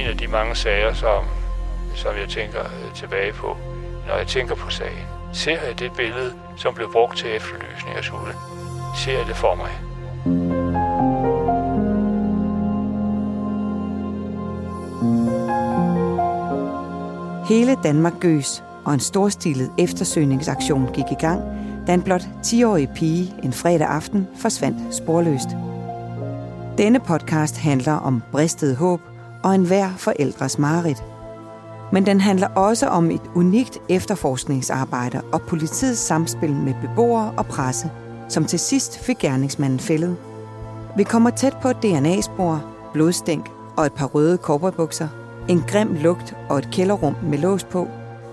en af de mange sager, som, som jeg tænker øh, tilbage på, når jeg tænker på sagen. Ser jeg det billede, som blev brugt til efterlysning af Sule? Ser jeg det for mig? Hele Danmark gøs, og en storstilet eftersøgningsaktion gik i gang, da en blot 10-årig pige en fredag aften forsvandt sporløst. Denne podcast handler om bristet håb og enhver forældres mareridt. Men den handler også om et unikt efterforskningsarbejde og politiets samspil med beboere og presse, som til sidst fik gerningsmanden fældet. Vi kommer tæt på DNA-spor, blodstænk og et par røde kobberbukser, en grim lugt og et kælderrum med lås på,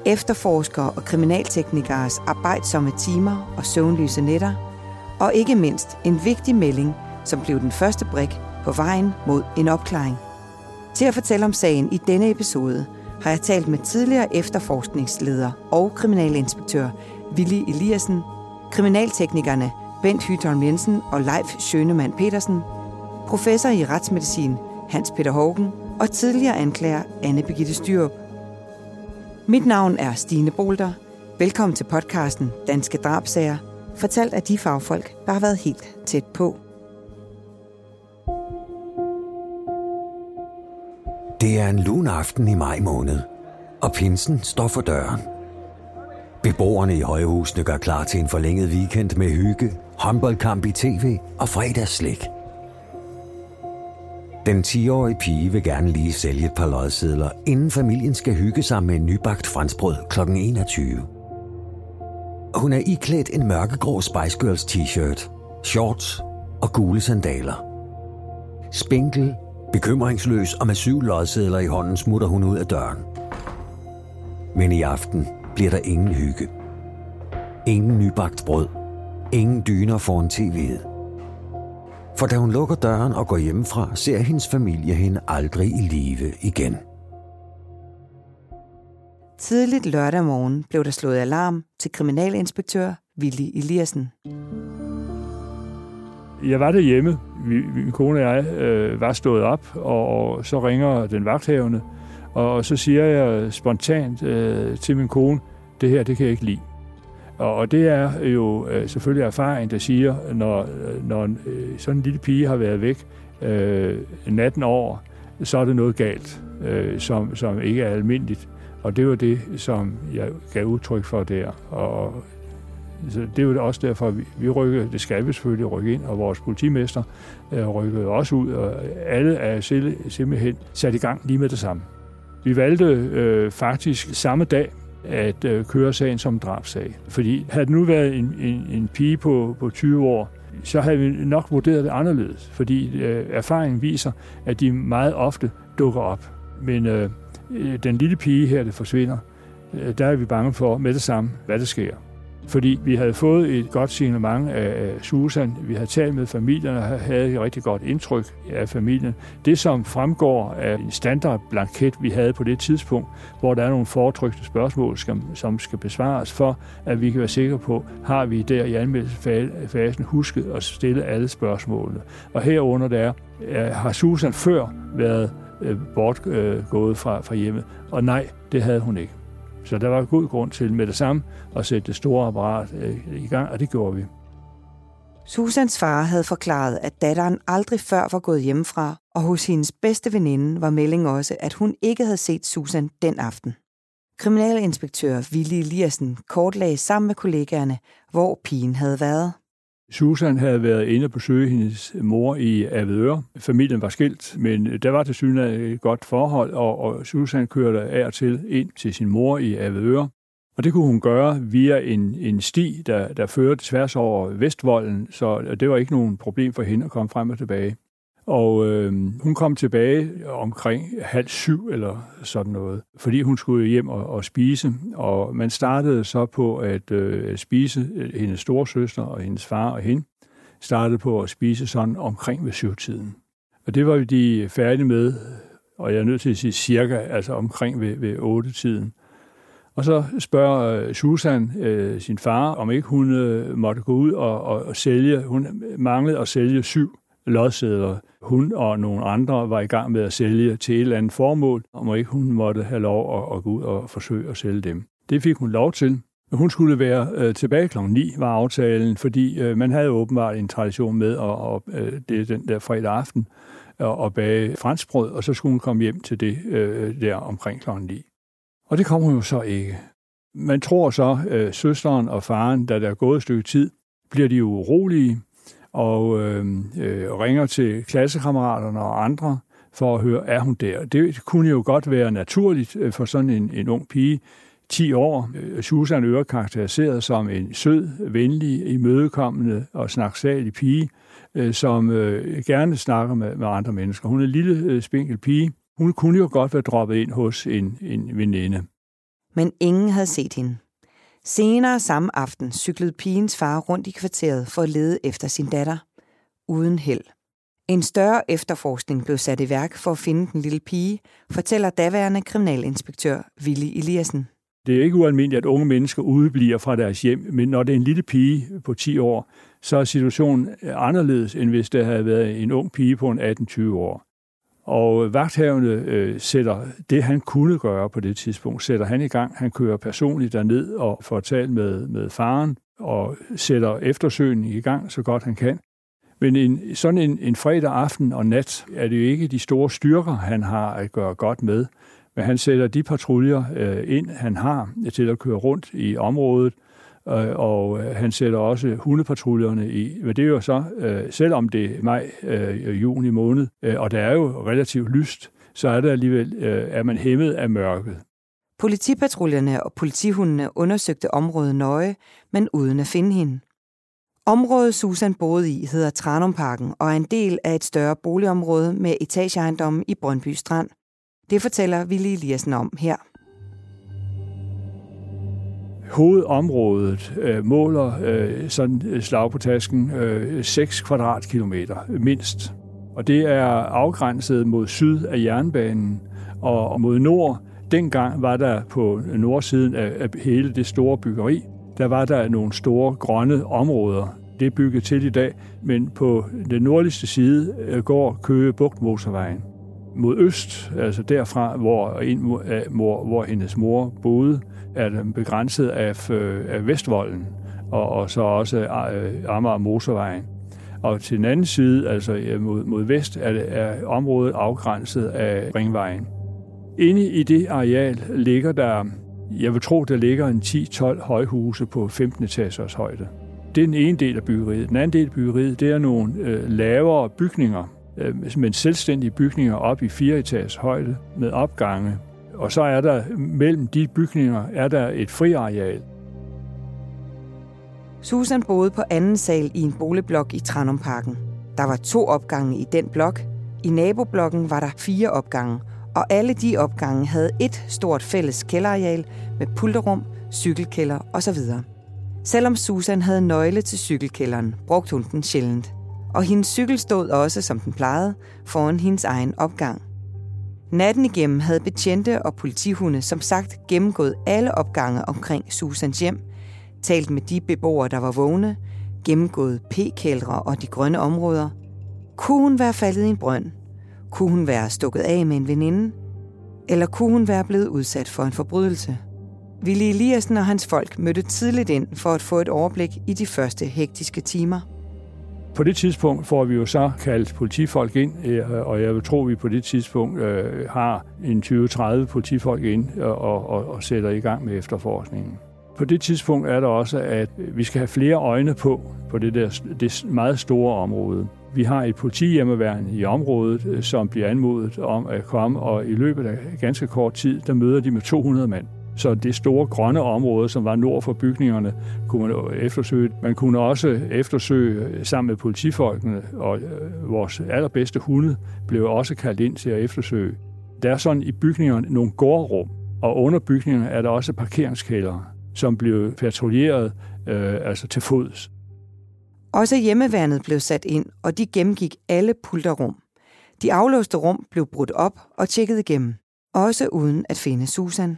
efterforskere og kriminalteknikers arbejdsomme timer og søvnlyse nætter, og ikke mindst en vigtig melding, som blev den første brik på vejen mod en opklaring. Til at fortælle om sagen i denne episode har jeg talt med tidligere efterforskningsleder og kriminalinspektør Willy Eliassen, kriminalteknikerne Bent Hytholm Jensen og Leif Schønemann Petersen, professor i retsmedicin Hans Peter Hågen og tidligere anklager Anne Birgitte Styrup. Mit navn er Stine Bolter. Velkommen til podcasten Danske Drabsager, fortalt af de fagfolk, der har været helt tæt på. Det er en lun aften i maj måned, og pinsen står for døren. Beboerne i højhusene gør klar til en forlænget weekend med hygge, håndboldkamp i tv og fredagsslik. Den 10-årige pige vil gerne lige sælge et par lodsedler, inden familien skal hygge sig med en nybagt franskbrød kl. 21. Hun er iklædt en mørkegrå Spice Girls t-shirt, shorts og gule sandaler. Spinkel, bekymringsløs og med syv lodsedler i hånden smutter hun ud af døren. Men i aften bliver der ingen hygge. Ingen nybagt brød. Ingen dyner foran tv'et. For da hun lukker døren og går hjemmefra, ser hendes familie hende aldrig i live igen. Tidligt lørdag morgen blev der slået alarm til kriminalinspektør Willy Eliassen. Jeg var derhjemme. Min kone og jeg øh, var stået op, og, og så ringer den vagthavende, og så siger jeg spontant øh, til min kone, det her, det kan jeg ikke lide. Og det er jo øh, selvfølgelig erfaring, der siger, når, når øh, sådan en lille pige har været væk øh, natten over, så er det noget galt, øh, som, som ikke er almindeligt. Og det var det, som jeg gav udtryk for der. Og så det er jo også derfor, at vi, vi rykker, det skal vi selvfølgelig rykke ind, og vores politimester øh, rykkede også ud, og alle er simpelthen sat i gang lige med det samme. Vi valgte øh, faktisk samme dag, at øh, køre sagen som drabsag. Fordi havde det nu været en, en, en pige på, på 20 år, så havde vi nok vurderet det anderledes. Fordi øh, erfaringen viser, at de meget ofte dukker op. Men øh, øh den lille pige her, der forsvinder, øh, der er vi bange for med det samme, hvad der sker. Fordi vi havde fået et godt signalement af Susan. Vi havde talt med familien og havde et rigtig godt indtryk af familien. Det, som fremgår af en standardblanket, vi havde på det tidspunkt, hvor der er nogle foretrykte spørgsmål, som skal besvares for, at vi kan være sikre på, har vi der i anmeldelsesfasen husket at stille alle spørgsmålene. Og herunder der er, har Susan før været øh, bortgået øh, fra, fra hjemmet, og nej, det havde hun ikke. Så der var god grund til med det samme at sætte det store apparat øh, i gang, og det gjorde vi. Susans far havde forklaret, at datteren aldrig før var gået hjemmefra, og hos hendes bedste veninde var melding også, at hun ikke havde set Susan den aften. Kriminalinspektør Willy Eliassen kortlagde sammen med kollegaerne, hvor pigen havde været. Susan havde været inde og besøge hendes mor i Avedøre. Familien var skilt, men der var til synligheden et godt forhold, og, og Susan kørte af og til ind til sin mor i Avedøre. Og det kunne hun gøre via en, en sti, der, der førte tværs over Vestvolden, så det var ikke nogen problem for hende at komme frem og tilbage. Og øh, hun kom tilbage omkring halv syv eller sådan noget, fordi hun skulle hjem og, og spise. Og man startede så på at øh, spise, øh, hendes storesøster og hendes far og hende startede på at spise sådan omkring ved syvtiden. Og det var de færdige med, og jeg er nødt til at sige cirka, altså omkring ved, ved otte tiden. Og så spørger øh, Susan øh, sin far, om ikke hun øh, måtte gå ud og, og, og sælge. Hun manglede at sælge syv lodsæder. Hun og nogle andre var i gang med at sælge til et eller andet formål, og ikke hun måtte have lov at, at gå ud og forsøge at sælge dem. Det fik hun lov til. Hun skulle være øh, tilbage kl. 9, var aftalen, fordi øh, man havde åbenbart en tradition med, at, og øh, det er den der fredag aften, og, og bage franskbrød, og så skulle hun komme hjem til det øh, der omkring kl. 9. Og det kom hun jo så ikke. Man tror så, øh, søsteren og faren, da der er gået et stykke tid, bliver de urolige og øhm, øh, øh, ringer til klassekammeraterne og andre for at høre, er hun der? Det kunne jo godt være naturligt øh, for sådan en, en ung pige, 10 år. Øh, Susan Øre karakteriseret som en sød, venlig, imødekommende og snaksalig pige, øh, som gerne snakker med, med andre mennesker. Hun er en lille, spinkel pige. Hun kunne jo godt være droppet ind hos en, en veninde. Men ingen havde set hende. Senere samme aften cyklede pigens far rundt i kvarteret for at lede efter sin datter. Uden held. En større efterforskning blev sat i værk for at finde den lille pige, fortæller daværende kriminalinspektør Willy Eliassen. Det er ikke ualmindeligt, at unge mennesker udebliver fra deres hjem, men når det er en lille pige på 10 år, så er situationen anderledes, end hvis det havde været en ung pige på en 18-20 år. Og vagthavende øh, sætter det, han kunne gøre på det tidspunkt, sætter han i gang. Han kører personligt derned og får talt med, med faren og sætter eftersøgningen i gang så godt han kan. Men en, sådan en, en fredag aften og nat er det jo ikke de store styrker, han har at gøre godt med. Men han sætter de patruljer øh, ind, han har til at køre rundt i området, øh, og øh, han sætter også hundepatruljerne i. Men det er jo så, øh, selvom det er maj, øh, øh, juni måned, øh, og der er jo relativt lyst, så er der alligevel, øh, er man hæmmet af mørket. Politipatruljerne og politihundene undersøgte området nøje, men uden at finde hende. Området Susan boede i hedder Tranumparken og er en del af et større boligområde med etageejendomme i Brøndby Strand. Det fortæller Willy Eliassen om her. Hovedområdet øh, måler øh, sådan øh, slag på tasken øh, 6 kvadratkilometer mindst. Og det er afgrænset mod syd af jernbanen og mod nord. Dengang var der på nordsiden af, af hele det store byggeri, der var der nogle store grønne områder. Det er bygget til i dag, men på den nordligste side øh, går Køge Bugt motorvejen mod øst, altså derfra, hvor, ind, hvor, hvor hendes mor boede, er den begrænset af, øh, af Vestvolden, og, og så også øh, Amager Motorvejen. Og til den anden side, altså mod, mod vest, er, det, er området afgrænset af Ringvejen. Inde i det areal ligger der, jeg vil tro, der ligger en 10-12 højhuse på 15 etagers højde. Det er den ene del af byggeriet. Den anden del af byggeriet, det er nogle øh, lavere bygninger, øh, men selvstændige bygninger op i fire etagers højde med opgange. Og så er der mellem de bygninger er der et friareal. Susan boede på anden sal i en boligblok i Tranumparken. Der var to opgange i den blok. I naboblokken var der fire opgange, og alle de opgange havde et stort fælles kælderareal med pulterum, cykelkælder osv. Selvom Susan havde nøgle til cykelkælderen, brugte hun den sjældent og hendes cykel stod også, som den plejede, foran hendes egen opgang. Natten igennem havde betjente og politihunde som sagt gennemgået alle opgange omkring Susans hjem, talt med de beboere, der var vågne, gennemgået p-kældre og de grønne områder. Kunne hun være faldet i en brønd? Kunne hun være stukket af med en veninde? Eller kunne hun være blevet udsat for en forbrydelse? Ville Eliassen og hans folk mødte tidligt ind for at få et overblik i de første hektiske timer. På det tidspunkt får vi jo så kaldt politifolk ind, øh, og jeg vil tro, at vi på det tidspunkt øh, har en 20-30 politifolk ind og, og, og sætter i gang med efterforskningen. På det tidspunkt er der også, at vi skal have flere øjne på, på det, der, det meget store område. Vi har et politihjemmeværn i området, øh, som bliver anmodet om at komme, og i løbet af ganske kort tid, der møder de med 200 mand. Så det store grønne område, som var nord for bygningerne, kunne man eftersøge. Man kunne også eftersøge sammen med politifolkene, og øh, vores allerbedste hunde blev også kaldt ind til at eftersøge. Der er sådan i bygningerne nogle gårdrum, og under bygningerne er der også parkeringskældere, som blev patruljeret øh, altså til fods. Også hjemmeværnet blev sat ind, og de gennemgik alle pulterrum. De aflåste rum blev brudt op og tjekket igennem, også uden at finde Susan.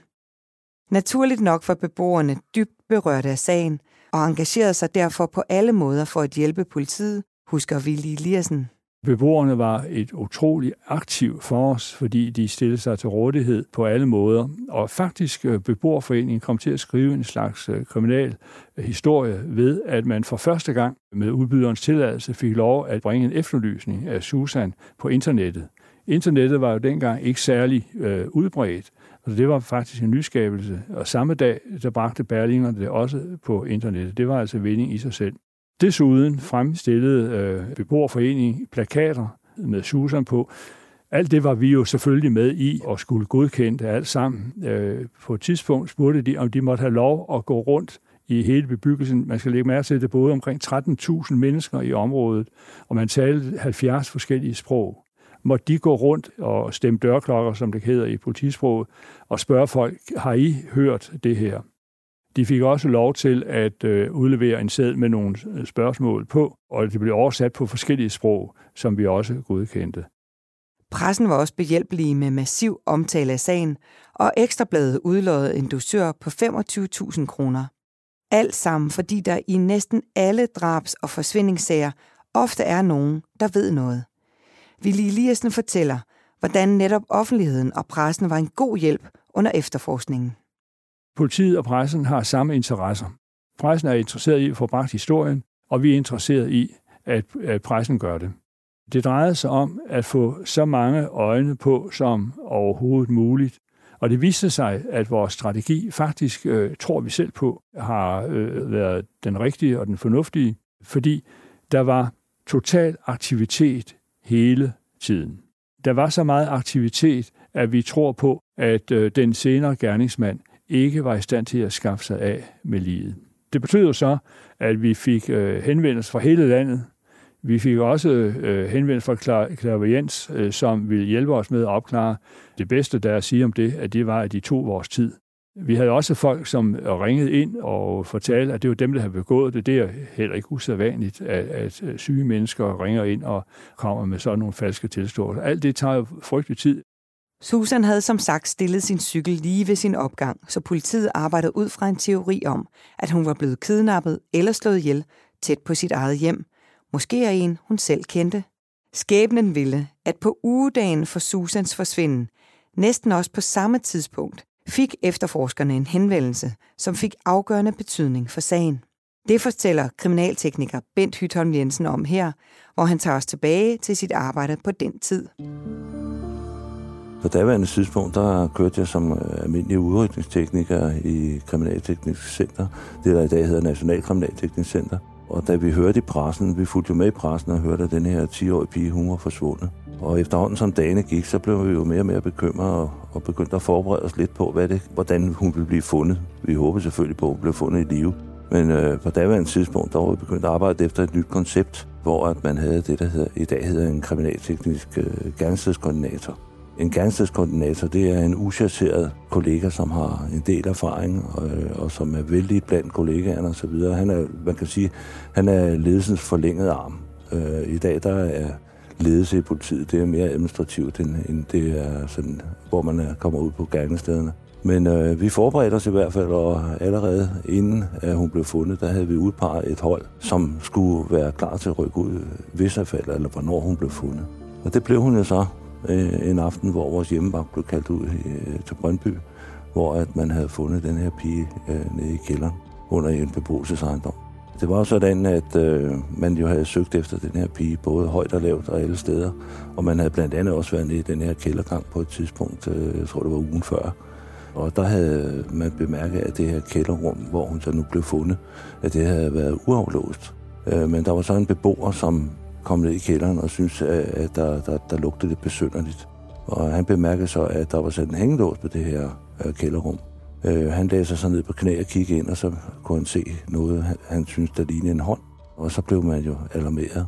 Naturligt nok var beboerne dybt berørte af sagen og engagerede sig derfor på alle måder for at hjælpe politiet, husker Willy Eliassen. Beboerne var et utroligt aktiv for os, fordi de stillede sig til rådighed på alle måder. Og faktisk øh, beboerforeningen kom til at skrive en slags øh, kriminal øh, historie ved, at man for første gang med udbyderens tilladelse fik lov at bringe en efterlysning af Susan på internettet. Internettet var jo dengang ikke særlig øh, udbredt, og det var faktisk en nyskabelse. Og samme dag, der bragte Berlinger det også på internettet. Det var altså vinding i sig selv. Desuden fremstillede øh, beboerforeningen plakater med Susan på. Alt det var vi jo selvfølgelig med i og skulle godkende alt sammen. Øh, på et tidspunkt spurgte de, om de måtte have lov at gå rundt i hele bebyggelsen. Man skal lægge mærke til, at det boede omkring 13.000 mennesker i området, og man talte 70 forskellige sprog. Måtte de gå rundt og stemme dørklokker, som det hedder i politisproget, og spørge folk, har I hørt det her? De fik også lov til at øh, udlevere en sæd med nogle øh, spørgsmål på, og det blev oversat på forskellige sprog, som vi også godkendte. Pressen var også behjælpelig med massiv omtale af sagen, og Ekstrabladet udlodede en dosør på 25.000 kroner. Alt sammen, fordi der i næsten alle drabs- og forsvindingssager ofte er nogen, der ved noget. Ville Eliassen fortæller, hvordan netop offentligheden og pressen var en god hjælp under efterforskningen. Politiet og pressen har samme interesser. Pressen er interesseret i at få bragt historien, og vi er interesseret i, at, at pressen gør det. Det drejede sig om at få så mange øjne på som overhovedet muligt. Og det viste sig, at vores strategi faktisk, øh, tror vi selv på, har øh, været den rigtige og den fornuftige, fordi der var total aktivitet hele tiden. Der var så meget aktivitet, at vi tror på, at øh, den senere gerningsmand ikke var i stand til at skaffe sig af med livet. Det betød så, at vi fik øh, henvendelser fra hele landet. Vi fik også henvendelse henvendelser fra Clairvoyance, som ville hjælpe os med at opklare. Det bedste, der er at sige om det, at det var, at de tog vores tid. Vi havde også folk, som ringede ind og fortalte, at det var dem, der havde begået det. Det er heller ikke usædvanligt, at, at øh, syge mennesker ringer ind og kommer med sådan nogle falske tilståelser. Alt det tager jo frygtelig tid. Susan havde som sagt stillet sin cykel lige ved sin opgang, så politiet arbejdede ud fra en teori om, at hun var blevet kidnappet eller slået ihjel tæt på sit eget hjem. Måske er en, hun selv kendte. Skæbnen ville, at på ugedagen for Susans forsvinden, næsten også på samme tidspunkt, fik efterforskerne en henvendelse, som fik afgørende betydning for sagen. Det fortæller kriminaltekniker Bent Hytholm Jensen om her, hvor han tager os tilbage til sit arbejde på den tid. På daværende tidspunkt, der kørte jeg som øh, almindelig udrykningstekniker i Kriminalteknisk Center, det der i dag hedder National Kriminalteknisk Center. Og da vi hørte i pressen, vi fulgte jo med i pressen og hørte, at den her 10-årige pige, hun var forsvundet. Og efterhånden som dagene gik, så blev vi jo mere og mere bekymrede og, og begyndte at forberede os lidt på, hvad det, hvordan hun ville blive fundet. Vi håbede selvfølgelig på, at hun blev fundet i live. Men øh, på daværende tidspunkt, der var vi begyndt at arbejde efter et nyt koncept, hvor at man havde det, der hedder, i dag hedder en kriminalteknisk øh, gerningsstedskoordinator. En gerningsstedskoordinator, det er en uchasseret kollega, som har en del erfaring, og, øh, og som er vældig blandt kollegaerne osv. Han er, man kan sige, han er ledelsens forlængede arm. Øh, I dag der er ledelse i politiet, det er mere administrativt, end, end det er sådan, hvor man er, kommer ud på gerningsstederne. Men øh, vi forberedte os i hvert fald, og allerede inden at hun blev fundet, der havde vi udpeget et hold, som skulle være klar til at rykke ud, hvis jeg falder, eller hvornår hun blev fundet. Og det blev hun jo så øh, en aften, hvor vores hjemmevagt blev kaldt ud øh, til Brøndby, hvor at man havde fundet den her pige øh, nede i kælderen under en beboelsesejendom. Det var sådan, at øh, man jo havde søgt efter den her pige, både højt og lavt og alle steder. Og man havde blandt andet også været nede i den her kældergang på et tidspunkt, øh, jeg tror det var ugen før. Og der havde man bemærket, at det her kælderrum, hvor hun så nu blev fundet, at det havde været uaflåst. Øh, men der var så en beboer, som kom ned i kælderen og syntes, at der, der, der lugtede lidt besynderligt. Og han bemærkede så, at der var sat en hængelås på det her øh, kælderrum. Øh, han lagde sig så ned på knæ og kiggede ind, og så kunne han se noget, han, han syntes, der lignede en hånd. Og så blev man jo alarmeret.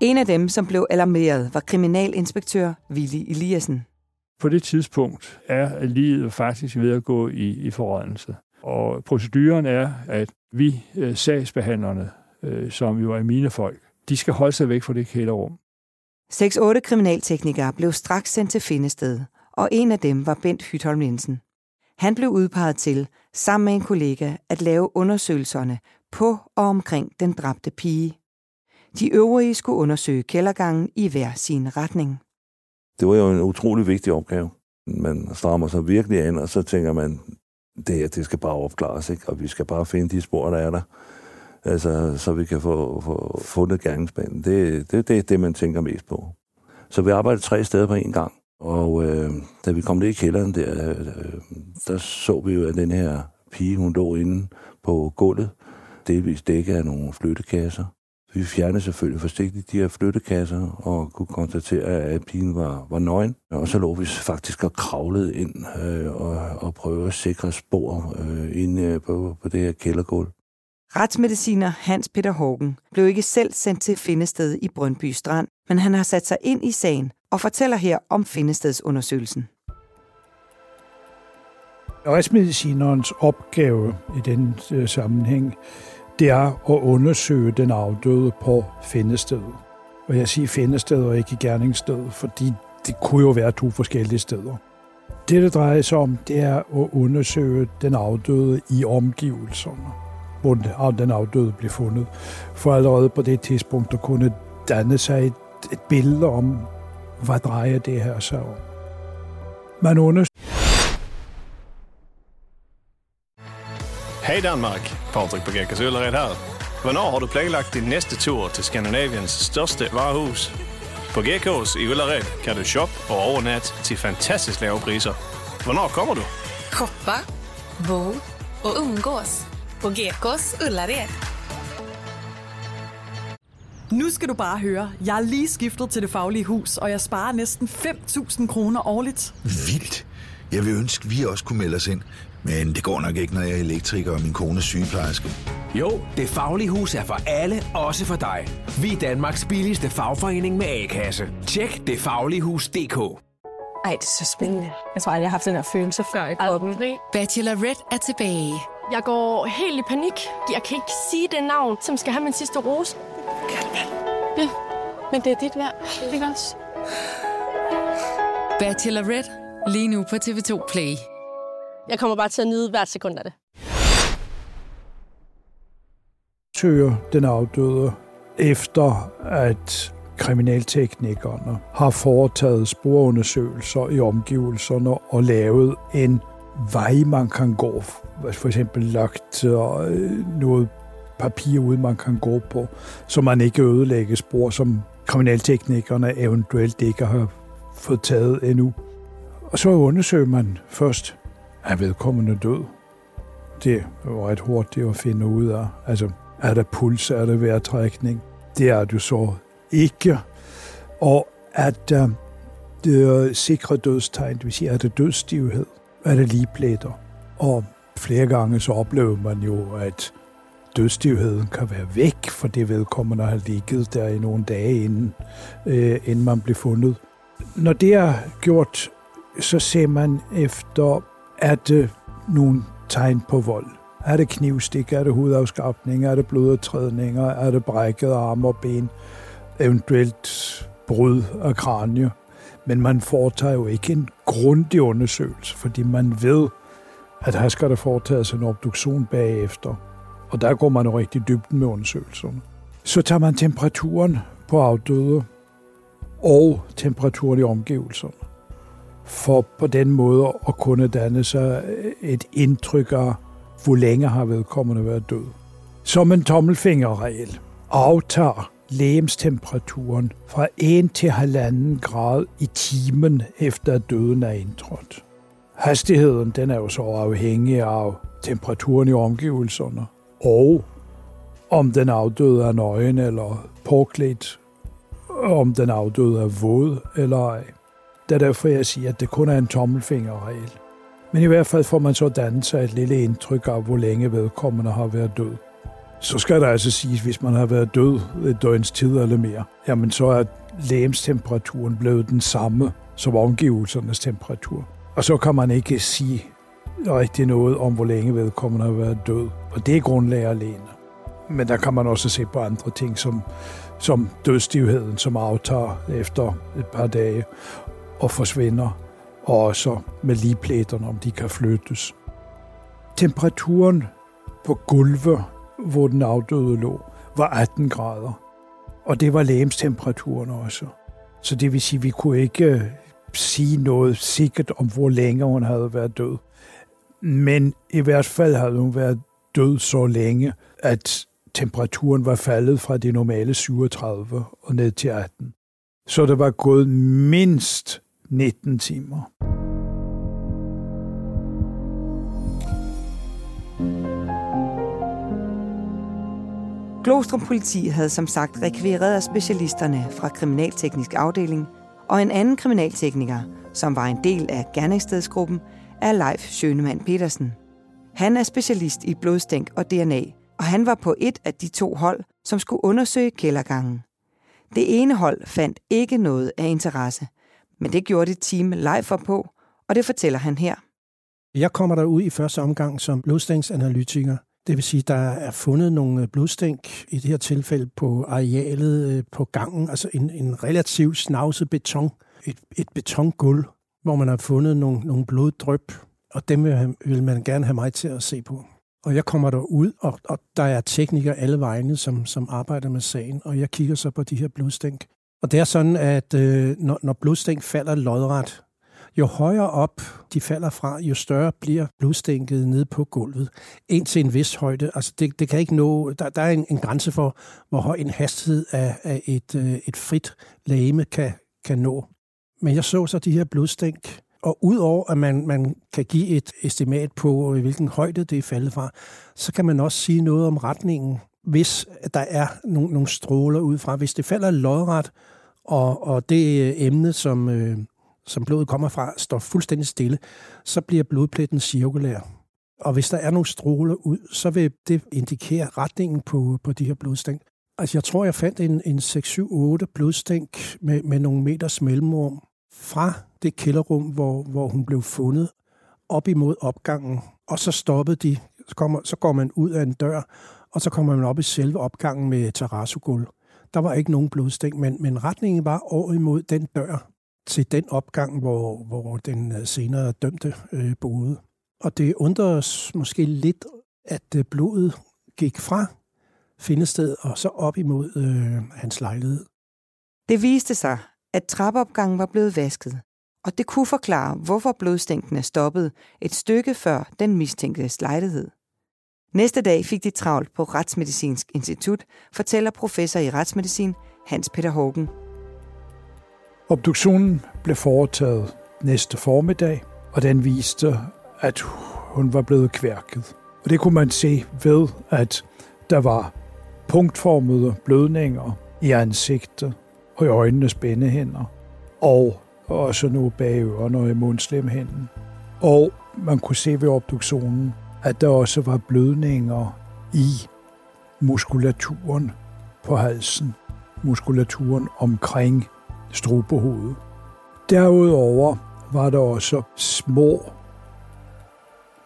En af dem, som blev alarmeret, var kriminalinspektør Willy Eliassen. På det tidspunkt er livet faktisk ved at gå i, i forrådnelse. Og proceduren er, at vi øh, sagsbehandlerne, øh, som jo er mine folk, de skal holde sig væk fra det kælderrum. 6-8 kriminalteknikere blev straks sendt til Findested, og en af dem var Bent Hytholm Jensen. Han blev udpeget til, sammen med en kollega, at lave undersøgelserne på og omkring den dræbte pige. De øvrige skulle undersøge kældergangen i hver sin retning. Det var jo en utrolig vigtig opgave. Man strammer sig virkelig an, og så tænker man, det her, det skal bare opklares, ikke? og vi skal bare finde de spor, der er der, altså, så vi kan få, få fundet gerningsmanden. Det, det, det er det, man tænker mest på. Så vi arbejdede tre steder på en gang, og øh, da vi kom ned i kælderen der, øh, der så vi jo, at den her pige, hun lå inde på gulvet, delvis dækket af nogle flyttekasser. Vi fjernede selvfølgelig forsigtigt de her flyttekasser og kunne konstatere, at pigen var, var nøgen. Og så lå vi faktisk og kravlede ind øh, og, og prøvede at sikre spor øh, inde øh, på, på det her kældergulv. Retsmediciner Hans Peter Hågen blev ikke selv sendt til Findested i Brøndby Strand, men han har sat sig ind i sagen og fortæller her om Findestedsundersøgelsen. Retsmedicinerens opgave i den øh, sammenhæng, det er at undersøge den afdøde på findestedet. Og jeg siger findested og ikke gerningssted, fordi det kunne jo være to forskellige steder. Det, det drejer sig om, det er at undersøge den afdøde i omgivelserne, hvor den afdøde blev fundet. For allerede på det tidspunkt, der kunne danne sig et, et billede om, hvad drejer det her sig om. Man undersøger Hej Danmark, Patrik Bagekas Ullared her. Hvornår har du planlagt din næste tur til Skandinaviens største varehus? På GK's i Ullared kan du shoppe og overnatte til fantastisk lave priser. Hvornår kommer du? Shoppa, bo och umgås på Gekås Ullared. Nu skal du bare høre. Jeg er lige skiftet til det faglige hus, og jeg sparer næsten 5.000 kroner årligt. Vildt. Jeg vil ønske, at vi også kunne melde os ind. Men det går nok ikke, når jeg er elektriker og min kone er sygeplejerske. Jo, det faglige hus er for alle, også for dig. Vi er Danmarks billigste fagforening med A-kasse. Tjek detfagligehus.dk Ej, det er så spændende. Jeg tror aldrig, jeg har haft den her følelse før i kroppen. Bachelorette er tilbage. Jeg går helt i panik. Jeg kan ikke sige det navn, som skal have min sidste rose. Ja, men det er dit værd. Ikke også? Bachelorette. Lige nu på TV2 Play. Jeg kommer bare til at nyde hvert sekund af det. Søger den afdøde efter, at kriminalteknikerne har foretaget sporundersøgelser i omgivelserne og lavet en vej, man kan gå. For eksempel lagt øh, noget papir ud, man kan gå på, så man ikke ødelægger spor, som kriminalteknikerne eventuelt ikke har fået taget endnu. Og så undersøger man først, er vedkommende død? Det var ret hurtigt at finde ud af. Altså, er der puls, er der vejrtrækning? Det er du så ikke. Og at uh, det er sikre dødstegn, det vil sige, er der dødsstivhed? Er det ligeplæter? Og flere gange så oplever man jo, at dødstivheden kan være væk, for det vedkommende har ligget der i nogle dage, inden, øh, inden man blev fundet. Når det er gjort, så ser man efter, er det nogle tegn på vold? Er det knivstik? Er det hudafskrabning? Er det blodudtrædninger? Er det brækket arme og ben? Eventuelt brud af kranie? Men man foretager jo ikke en grundig undersøgelse, fordi man ved, at her skal der foretages en obduktion bagefter. Og der går man jo rigtig dybden med undersøgelserne. Så tager man temperaturen på afdøde og temperaturen i omgivelserne. For på den måde at kunne danne sig et indtryk af, hvor længe har vedkommende været død. Som en tommelfingerregel aftager lægemstemperaturen fra 1 til 1,5 grad i timen efter at døden er indtrådt. Hastigheden den er jo så afhængig af temperaturen i omgivelserne, og om den afdøde er nøgen eller påklædt, om den afdøde er våd eller ej. Det er derfor, jeg siger, at det kun er en tommelfingerregel. Men i hvert fald får man så dannet sig et lille indtryk af, hvor længe vedkommende har været død. Så skal der altså siges, hvis man har været død et døgns tid eller mere, jamen så er lægemstemperaturen blevet den samme som omgivelsernes temperatur. Og så kan man ikke sige rigtig noget om, hvor længe vedkommende har været død. Og det er grundlag alene. Men der kan man også se på andre ting, som, som dødstivheden, som aftager efter et par dage og forsvinder, og også med ligeplæterne, om de kan flyttes. Temperaturen på gulvet, hvor den afdøde lå, var 18 grader. Og det var lægemstemperaturen også. Så det vil sige, at vi kunne ikke øh, sige noget sikkert om, hvor længe hun havde været død. Men i hvert fald havde hun været død så længe, at temperaturen var faldet fra de normale 37 og ned til 18. Så det var gået mindst 19 timer. Glostrup politi havde som sagt rekvireret specialisterne fra kriminalteknisk afdeling, og en anden kriminaltekniker, som var en del af gerningsstedsgruppen, er Leif Sjønemann Petersen. Han er specialist i blodstænk og DNA, og han var på et af de to hold, som skulle undersøge kældergangen. Det ene hold fandt ikke noget af interesse, men det gjorde det team Leif var på, og det fortæller han her. Jeg kommer der ud i første omgang som blodstænksanalytiker. Det vil sige, der er fundet nogle øh, blodstænk i det her tilfælde på arealet øh, på gangen, altså en, en relativt snavset beton, et, et betongulv, hvor man har fundet nogle, nogle bloddrøb, og dem vil, vil man gerne have mig til at se på. Og jeg kommer der ud, og, og der er teknikere alle vegne, som, som arbejder med sagen, og jeg kigger så på de her blodstænk. Og det er sådan, at øh, når, når blodstænk falder lodret, jo højere op de falder fra, jo større bliver blodstænket nede på gulvet. Ind til en vis højde. Altså det, det kan ikke nå, der, der er en, en grænse for, hvor høj en hastighed af, af et, øh, et frit lame kan, kan nå. Men jeg så så de her blodstænk, og udover at man, man kan give et estimat på, øh, hvilken højde det er faldet fra, så kan man også sige noget om retningen, hvis der er nogle, nogle stråler ud fra. Hvis det falder lodret, og, og det øh, emne, som, øh, som blodet kommer fra, står fuldstændig stille, så bliver blodpletten cirkulær. Og hvis der er nogle stråler ud, så vil det indikere retningen på, på de her blodstænk. Altså jeg tror, jeg fandt en, en 6-7-8 blodstænk med, med nogle meters mellemrum fra det kælderrum, hvor, hvor hun blev fundet, op imod opgangen. Og så stoppede de. Så, kommer, så går man ud af en dør, og så kommer man op i selve opgangen med terrassogulv. Der var ikke nogen blodstænk, men, men retningen var over imod den dør til den opgang, hvor, hvor den øh, senere dømte øh, boede. Og det undrer os måske lidt, at øh, blodet gik fra findested og så op imod øh, hans lejlighed. Det viste sig, at trappeopgangen var blevet vasket, og det kunne forklare, hvorfor blodstænken er stoppet et stykke før den mistænktes lejlighed. Næste dag fik de travlt på Retsmedicinsk Institut, fortæller professor i retsmedicin Hans Peter Hågen. Obduktionen blev foretaget næste formiddag, og den viste, at hun var blevet kværket. Og det kunne man se ved, at der var punktformede blødninger i ansigtet og i øjnenes bændehænder, og også nu bag ørerne og i mundslemhænden. Og man kunne se ved obduktionen, at der også var blødninger i muskulaturen på halsen, muskulaturen omkring strubehovedet. Derudover var der også små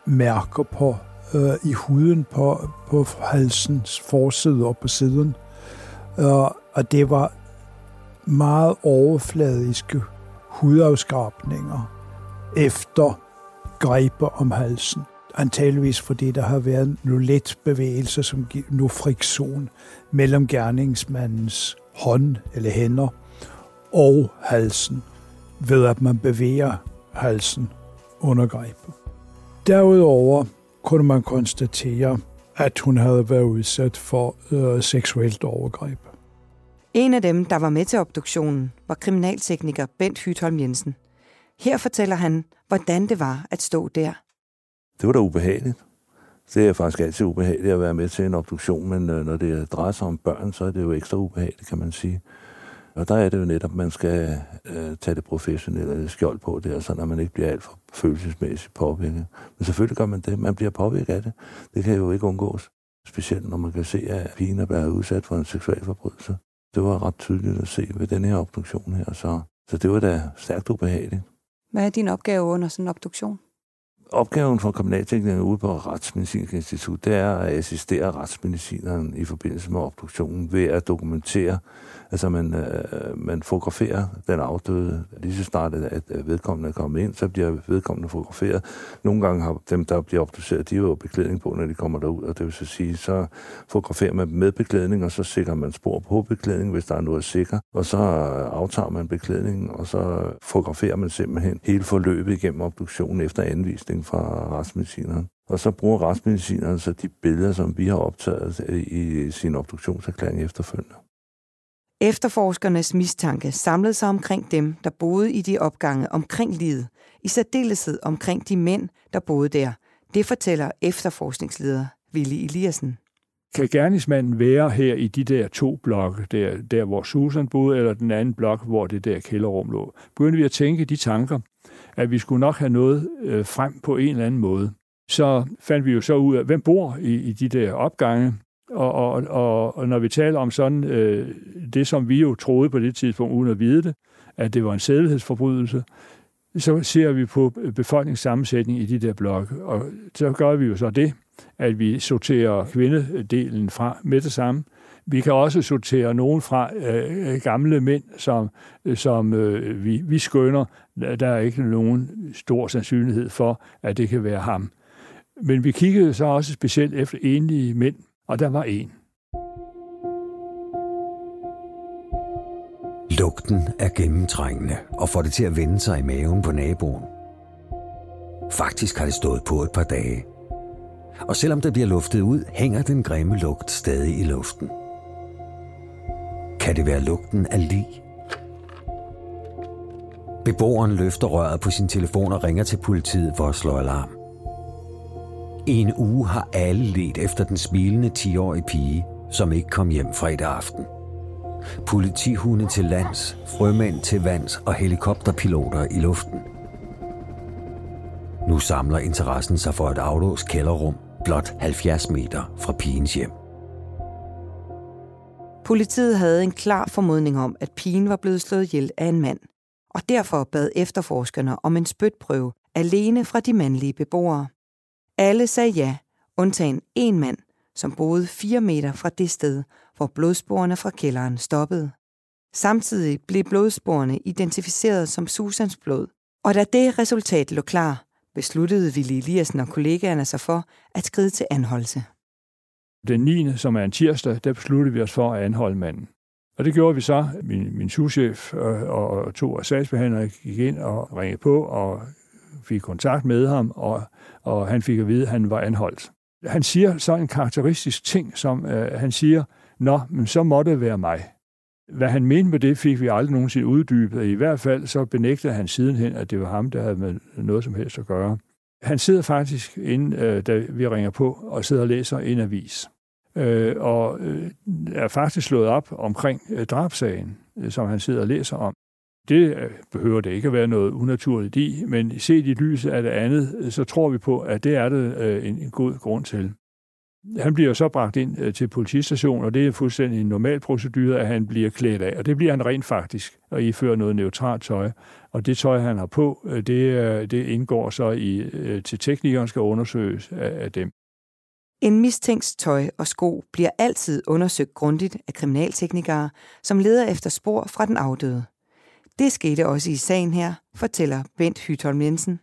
mærker på øh, i huden på, på halsens forside og på siden. Øh, og det var meget overfladiske hudafskrabninger efter grebe om halsen. Antageligvis fordi der har været nogle let bevægelser, som giver nu friktion mellem gerningsmandens hånd eller hænder og halsen, ved at man bevæger halsen under grebet. Derudover kunne man konstatere, at hun havde været udsat for øh, seksuelt overgreb. En af dem, der var med til obduktionen, var kriminaltekniker Bent Hytholm Jensen. Her fortæller han, hvordan det var at stå der. Det var da ubehageligt. Det er faktisk altid ubehageligt at være med til en obduktion, men øh, når det drejer sig om børn, så er det jo ekstra ubehageligt, kan man sige. Og der er det jo netop, man skal øh, tage det professionelle skjold på der, så når man ikke bliver alt for følelsesmæssigt påvirket. Men selvfølgelig gør man det. Man bliver påvirket af det. Det kan jo ikke undgås. Specielt når man kan se, at pigen er blevet udsat for en seksuel forbrydelse. Det var ret tydeligt at se ved den her obduktion her. Så, så det var da stærkt ubehageligt. Hvad er din opgave under sådan en obduktion? Opgaven for kriminalteknikerne ude på Retsmedicinsk Institut, det er at assistere retsmedicineren i forbindelse med obduktionen ved at dokumentere, altså man, øh, man fotograferer den afdøde. Lige så snart at vedkommende er kommet ind, så bliver vedkommende fotograferet. Nogle gange har dem, der bliver obduceret, de har jo beklædning på, når de kommer derud, og det vil så sige, så fotograferer man med beklædning, og så sikrer man spor på beklædning, hvis der er noget sikker, og så aftager man beklædningen, og så fotograferer man simpelthen hele forløbet igennem obduktionen efter anvisning fra retsmedicineren. Og så bruger retsmedicineren så de billeder, som vi har optaget i sin obduktionserklæring efterfølgende. Efterforskernes mistanke samlede sig omkring dem, der boede i de opgange omkring livet, i særdeleshed omkring de mænd, der boede der. Det fortæller efterforskningsleder Willy Eliassen. Kan gerningsmanden være her i de der to blokke, der, der hvor Susan boede, eller den anden blok, hvor det der kælderrum lå? Begyndte vi at tænke de tanker, at vi skulle nok have noget øh, frem på en eller anden måde. Så fandt vi jo så ud af, hvem bor i, i de der opgange, og, og, og, og når vi taler om sådan øh, det, som vi jo troede på det tidspunkt, uden at vide det, at det var en sædelighedsforbrydelse, så ser vi på befolkningssammensætning i de der blokke. Og så gør vi jo så det, at vi sorterer kvindedelen fra med det samme. Vi kan også sortere nogen fra øh, gamle mænd, som, øh, som øh, vi, vi skønner. Der er ikke nogen stor sandsynlighed for, at det kan være ham. Men vi kiggede så også specielt efter enlige mænd, og der var en. Lugten er gennemtrængende og får det til at vende sig i maven på naboen. Faktisk har det stået på et par dage. Og selvom det bliver luftet ud, hænger den grimme lugt stadig i luften. Kan det være lugten af lig? Beboeren løfter røret på sin telefon og ringer til politiet for at slå alarm. I en uge har alle let efter den smilende 10-årige pige, som ikke kom hjem fredag aften. Politihunde til lands, frømænd til vands og helikopterpiloter i luften. Nu samler interessen sig for et aflås kælderrum blot 70 meter fra pigens hjem. Politiet havde en klar formodning om, at pigen var blevet slået ihjel af en mand, og derfor bad efterforskerne om en spytprøve alene fra de mandlige beboere. Alle sagde ja, undtagen en mand, som boede 4 meter fra det sted, hvor blodsporene fra kælderen stoppede. Samtidig blev blodsporene identificeret som Susans blod, og da det resultat lå klar, besluttede Ville Eliassen og kollegaerne sig for at skride til anholdelse. Den 9., som er en tirsdag, der besluttede vi os for at anholde manden. Og det gjorde vi så. Min, min souschef øh, og, og to af sagsbehandlere gik ind og ringede på og fik kontakt med ham, og, og han fik at vide, at han var anholdt. Han siger så en karakteristisk ting, som øh, han siger, Nå, men så må det være mig. Hvad han mente med det, fik vi aldrig nogensinde uddybet. I hvert fald så benægtede han sidenhen, at det var ham, der havde med noget som helst at gøre. Han sidder faktisk, inden øh, da vi ringer på, og sidder og læser en avis. Øh, og øh, er faktisk slået op omkring øh, drabsagen, øh, som han sidder og læser om. Det øh, behøver det ikke at være noget unaturligt i, men set i lyset af det andet, øh, så tror vi på, at det er det øh, en, god grund til. Han bliver så bragt ind til politistationen, og det er fuldstændig en normal procedure, at han bliver klædt af. Og det bliver han rent faktisk, og ifører noget neutralt tøj. Og det tøj, han har på, det, det indgår så i, til teknikeren skal undersøges af, af dem. En mistænks tøj og sko bliver altid undersøgt grundigt af kriminalteknikere, som leder efter spor fra den afdøde. Det skete også i sagen her, fortæller Bent Hytholm Jensen.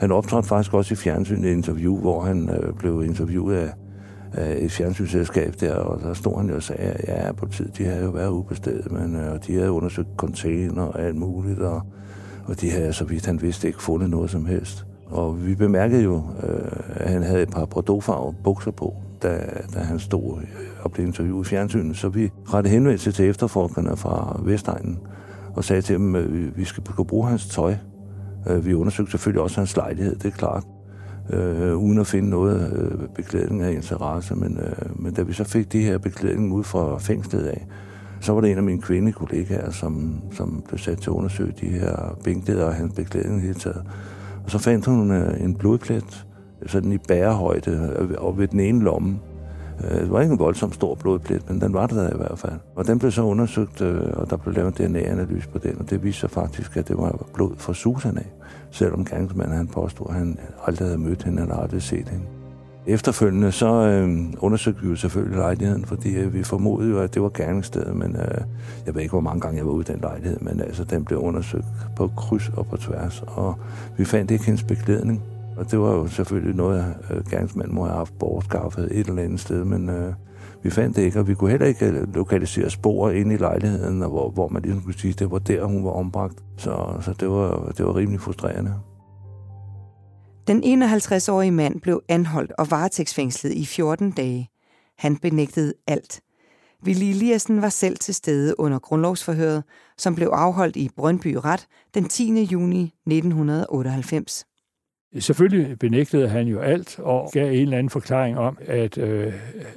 Han optrådte faktisk også i fjernsynet et interview, hvor han øh, blev interviewet af, af et fjernsynsselskab der, og der stod han jo og sagde, at ja, på tid, de havde jo været ude på stedet, men øh, de havde undersøgt container og alt muligt, og, og de havde, så vidt han vidste, ikke fundet noget som helst. Og vi bemærkede jo, øh, at han havde et par bordeauxfarvede bukser på, da, da han stod og blev interviewet i fjernsynet. Så vi rettede henvendelse til efterforskerne fra Vestegnen og sagde til dem, at vi skal bruge hans tøj. Øh, vi undersøgte selvfølgelig også hans lejlighed, det er klart, øh, uden at finde noget øh, beklædning af interesse. Men, øh, men da vi så fik de her beklædning ud fra fængslet af, så var det en af mine kvindekollegaer, som, som blev sat til at undersøge de her bænkleder og hans beklædning hele taget. Og så fandt hun øh, en blodplet, sådan i bærehøjde, øh, og ved den ene lomme øh, det var ikke en voldsomt stor blodplet, men den var der i hvert fald. Og den blev så undersøgt, øh, og der blev lavet en DNA-analyse på den, og det viste sig faktisk, at det var blod fra Susan af. Selvom gerningsmanden han påstod, at han aldrig havde mødt hende, eller aldrig set hende. Efterfølgende så øh, undersøgte vi jo selvfølgelig lejligheden, fordi øh, vi formodede jo, at det var gerningsstedet, men øh, jeg ved ikke, hvor mange gange jeg var ude i den lejlighed, men altså, den blev undersøgt på kryds og på tværs, og vi fandt ikke hendes beklædning. Og det var jo selvfølgelig noget, øh, gerningsmanden må have haft bortskaffet et eller andet sted, men øh, vi fandt det ikke, og vi kunne heller ikke øh, lokalisere spor inde i lejligheden, hvor, hvor man ligesom kunne sige, at det var der, hun var ombragt. Så, så det, var, det var rimelig frustrerende. Den 51-årige mand blev anholdt og varetægtsfængslet i 14 dage. Han benægtede alt. Ville Eliassen var selv til stede under grundlovsforhøret, som blev afholdt i Brøndby Ret den 10. juni 1998. Selvfølgelig benægtede han jo alt og gav en eller anden forklaring om, at øh,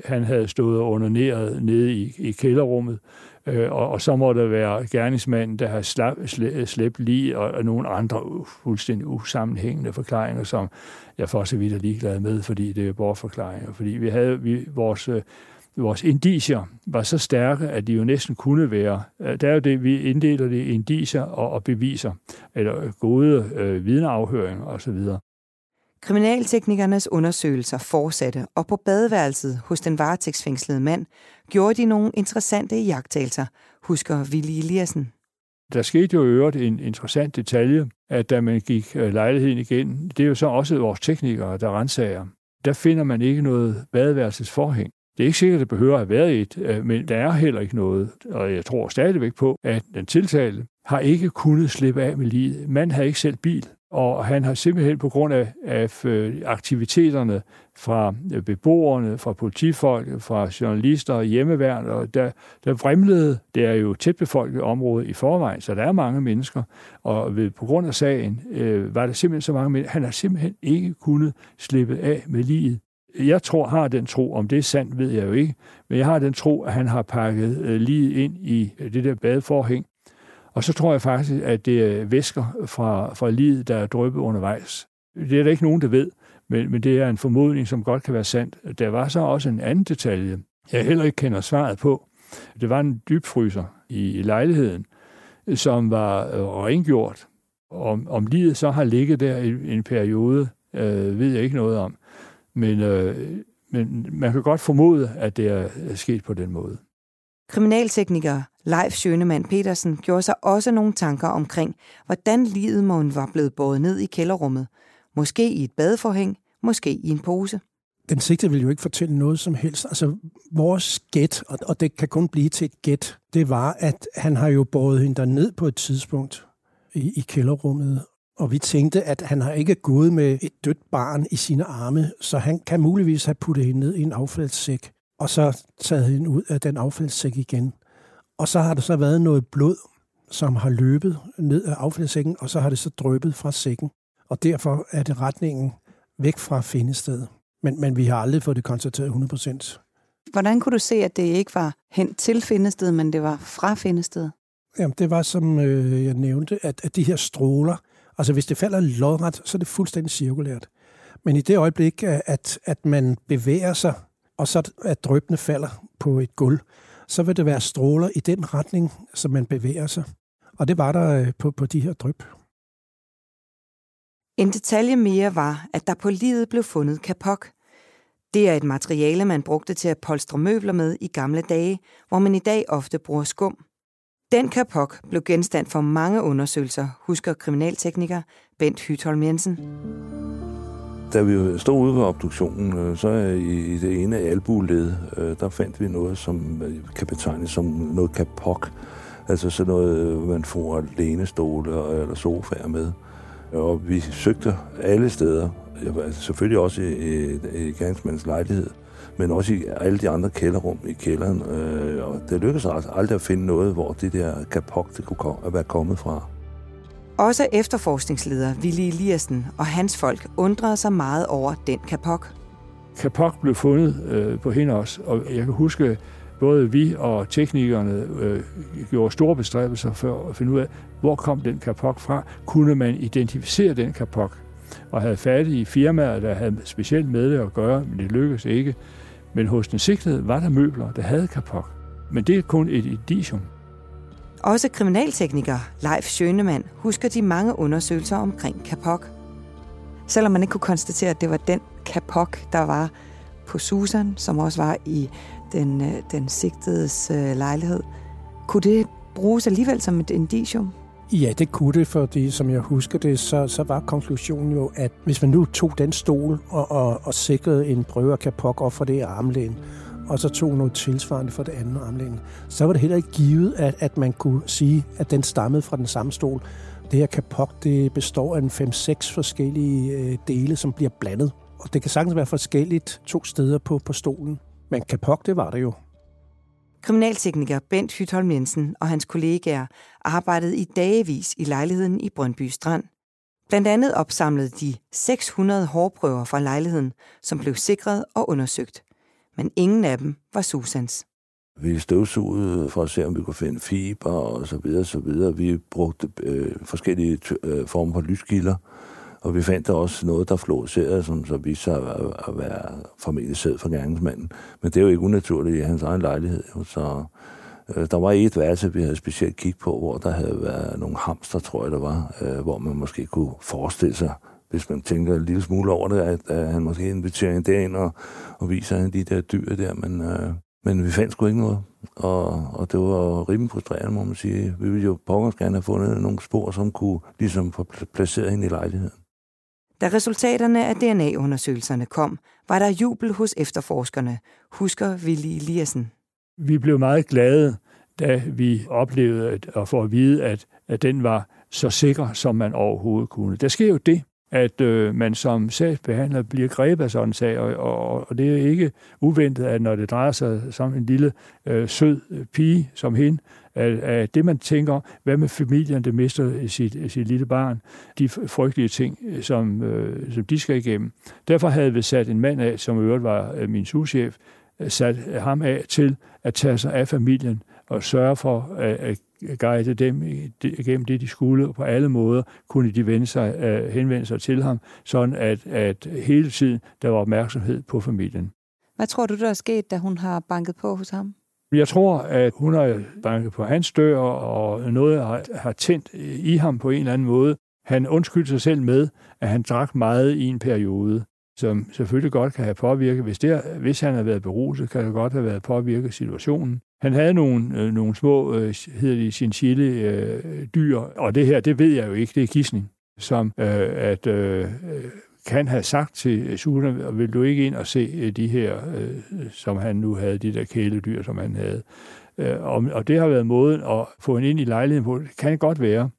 han havde stået og onaneret nede i, i kælderrummet, øh, og, og så må der være gerningsmanden, der har slap, slæ, slæbt lige, og, og nogle andre fuldstændig usammenhængende forklaringer, som jeg for så vidt er ligeglad med, fordi det er bortforklaringer. Fordi vi havde vi, vores... Øh, vores indicier var så stærke, at de jo næsten kunne være. Øh, der er jo det, vi inddeler det i indicier og, og beviser, eller gode øh, vidneafhøringer osv. Kriminalteknikernes undersøgelser fortsatte, og på badeværelset hos den varetægtsfængslede mand gjorde de nogle interessante jagttagelser, husker Willy Eliassen. Der skete jo i øvrigt en interessant detalje, at da man gik øh, lejligheden igen, det er jo så også vores teknikere, der rensager. Der finder man ikke noget badeværelsesforhæng. Det er ikke sikkert, at det behøver at være et, øh, men der er heller ikke noget. Og jeg tror stadigvæk på, at den tiltalte har ikke kunnet slippe af med livet. Man har ikke selv bil, og han har simpelthen på grund af, af øh, aktiviteterne fra øh, beboerne, fra politifolk, fra journalister og hjemmeværn, og der, der vrimlede, det er jo tæt befolket område i forvejen, så der er mange mennesker, og ved, på grund af sagen øh, var der simpelthen så mange mennesker, han har simpelthen ikke kunnet slippe af med livet. Jeg tror, har den tro, om det er sandt, ved jeg jo ikke, men jeg har den tro, at han har pakket øh, lige ind i øh, det der badeforhæng, og så tror jeg faktisk, at det er væsker fra, fra livet, der er drøbet undervejs. Det er der ikke nogen, der ved, men, men det er en formodning, som godt kan være sandt. Der var så også en anden detalje, jeg heller ikke kender svaret på. Det var en dybfryser i, i lejligheden, som var øh, rengjort. Om, om livet så har ligget der i en periode, øh, ved jeg ikke noget om. Men, øh, men man kan godt formode, at det er sket på den måde. Kriminaltekniker Leif Schønemann Petersen gjorde sig også nogle tanker omkring, hvordan livet må var blevet båret ned i kælderrummet. Måske i et badeforhæng, måske i en pose. Den sigte vil jo ikke fortælle noget som helst. Altså, vores gæt, og det kan kun blive til et gæt, det var, at han har jo båret hende ned på et tidspunkt i, i kælderrummet. Og vi tænkte, at han har ikke gået med et dødt barn i sine arme, så han kan muligvis have puttet hende ned i en affaldssæk og så taget hende ud af den affaldssæk igen. Og så har der så været noget blod, som har løbet ned af affaldssækken, og så har det så drøbet fra sækken. Og derfor er det retningen væk fra findestedet. Men, men vi har aldrig fået det konstateret 100% Hvordan kunne du se, at det ikke var hen til findestedet, men det var fra findestedet? Jamen, det var, som øh, jeg nævnte, at, at de her stråler, altså hvis det falder lodret, så er det fuldstændig cirkulært. Men i det øjeblik, øh, at, at man bevæger sig og så at drøbene falder på et gulv, så vil det være stråler i den retning, som man bevæger sig. Og det var der øh, på, på de her drøb. En detalje mere var, at der på livet blev fundet kapok. Det er et materiale, man brugte til at polstre møbler med i gamle dage, hvor man i dag ofte bruger skum. Den kapok blev genstand for mange undersøgelser, husker kriminaltekniker Bent Hytholm Jensen. Da vi stod ude ved obduktionen, øh, så øh, i det ene albuled, øh, der fandt vi noget, som kan betegnes som noget kapok. Altså sådan noget, man får lænestole eller sofaer med. Og vi søgte alle steder, altså selvfølgelig også i, i, i gerningsmandens lejlighed, men også i alle de andre kælderrum i kælderen. Og det lykkedes altså aldrig at finde noget, hvor det der kapok det kunne være kommet fra. Også efterforskningsleder Willy Eliassen og hans folk undrede sig meget over den kapok. Kapok blev fundet øh, på hende også, og jeg kan huske, både vi og teknikerne øh, gjorde store bestræbelser for at finde ud af, hvor kom den kapok fra. Kunne man identificere den kapok? Og havde fat i firmaer, der havde specielt med det at gøre, men det lykkedes ikke. Men hos den sigtede var der møbler, der havde kapok. Men det er kun et indicium. Også kriminaltekniker Leif Schønemann husker de mange undersøgelser omkring kapok. Selvom man ikke kunne konstatere, at det var den kapok, der var på Susan, som også var i den, øh, den sigtedes øh, lejlighed, kunne det bruges alligevel som et indicium? Ja, det kunne det, fordi som jeg husker det, så, så var konklusionen jo, at hvis man nu tog den stol og, og, og sikrede en prøve af kapok op for det armlæn, og så tog noget tilsvarende for det andet armlæn, så var det heller ikke givet, at, at man kunne sige, at den stammede fra den samme stol. Det her kapok, det består af en 5-6 forskellige øh, dele, som bliver blandet. Og det kan sagtens være forskelligt to steder på, på stolen. Men kapok, det var det jo. Kriminaltekniker Bent Hytholm Jensen og hans kollegaer arbejdede i dagevis i lejligheden i Brøndby Strand. Blandt andet opsamlede de 600 hårprøver fra lejligheden, som blev sikret og undersøgt. Men ingen af dem var Susans. Vi støvsugede for at se, om vi kunne finde fiber og så videre, så videre. Vi brugte øh, forskellige øh, former for lyskilder, og vi fandt der også noget, der fluorescerede, som så viste sig at, at være formentlig sæd for gerningsmanden. Men det er jo ikke unaturligt i hans egen lejlighed. Jo. Så øh, der var et værelse, vi havde specielt kigget på, hvor der havde været nogle hamster, tror jeg, der var, øh, hvor man måske kunne forestille sig, hvis man tænker en lille smule over det, at, at han måske inviterer en derind og, og viser han de der dyr der, men, øh, men vi fandt sgu ikke noget. Og, og det var rimelig frustrerende, må man sige. Vi ville jo pokkers gerne have fundet nogle spor, som kunne ligesom få placeret hende i lejligheden. Da resultaterne af DNA-undersøgelserne kom, var der jubel hos efterforskerne, husker Willy Eliassen. Vi blev meget glade, da vi oplevede at, at få at vide, at, at den var så sikker, som man overhovedet kunne. Der sker jo det, at øh, man som sagsbehandler bliver grebet af sådan en sag, og, og, og det er ikke uventet, at når det drejer sig som en lille øh, sød øh, pige som hende, af, af det man tænker, hvad med familien, der mister sit, sit lille barn, de frygtelige ting, som, øh, som de skal igennem. Derfor havde vi sat en mand af, som i øvrigt var øh, min souschef, øh, sat øh, ham af til at tage sig af familien og sørge for øh, at, at guide dem igennem det, de skulle, og på alle måder kunne de vende sig, henvende sig til ham, sådan at, at hele tiden der var opmærksomhed på familien. Hvad tror du, der er sket, da hun har banket på hos ham? Jeg tror, at hun har banket på hans dør, og noget har, har tændt i ham på en eller anden måde. Han undskyldte sig selv med, at han drak meget i en periode, som selvfølgelig godt kan have påvirket. Hvis, det, hvis han har været beruset, kan det godt have været påvirket situationen. Han havde nogle, øh, nogle små, øh, hedder de, chinchille øh, dyr, og det her, det ved jeg jo ikke, det er kisning, som øh, at øh, kan have sagt til Susan, vil du ikke ind og se øh, de her, øh, som han nu havde, de der kæledyr, som han havde. Øh, og, og det har været måden at få hende ind i lejligheden på. Det kan godt være.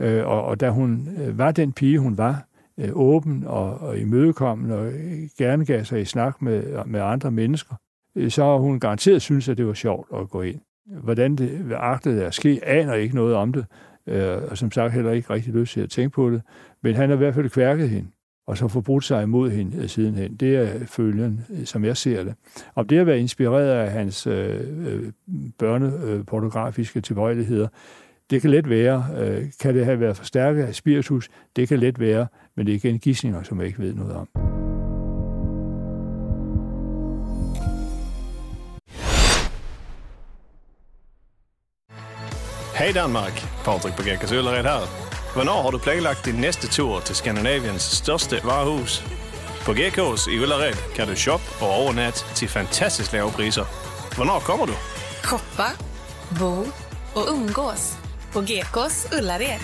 Øh, og, og da hun øh, var den pige, hun var, øh, åben og, og imødekommende og øh, gerne gav sig i snak med, med andre mennesker, øh, så har hun garanteret synes, at det var sjovt at gå ind. Hvordan det agtede at ske, aner ikke noget om det, øh, og som sagt heller ikke rigtig lyst til at tænke på det, men han har i hvert fald kværket hende og så forbrudt sig imod hende øh, sidenhen. Det er følgen, øh, som jeg ser det. Om det har været inspireret af hans øh, øh, børnepornografiske tilbøjeligheder, det kan let være. Øh, kan det have været forstærket af spiritus? Det kan let være, men det er igen gissninger, som jeg ikke ved noget om. Hej Danmark, Patrik på Gækkers Øllered her. Hvornår har du planlagt din næste tur til Skandinaviens største varehus? På Gekås i Ullared kan du shoppe og overnatte til fantastisk lave priser. Hvornår kommer du? Shoppa, bo och umgås på Gekås Ullared.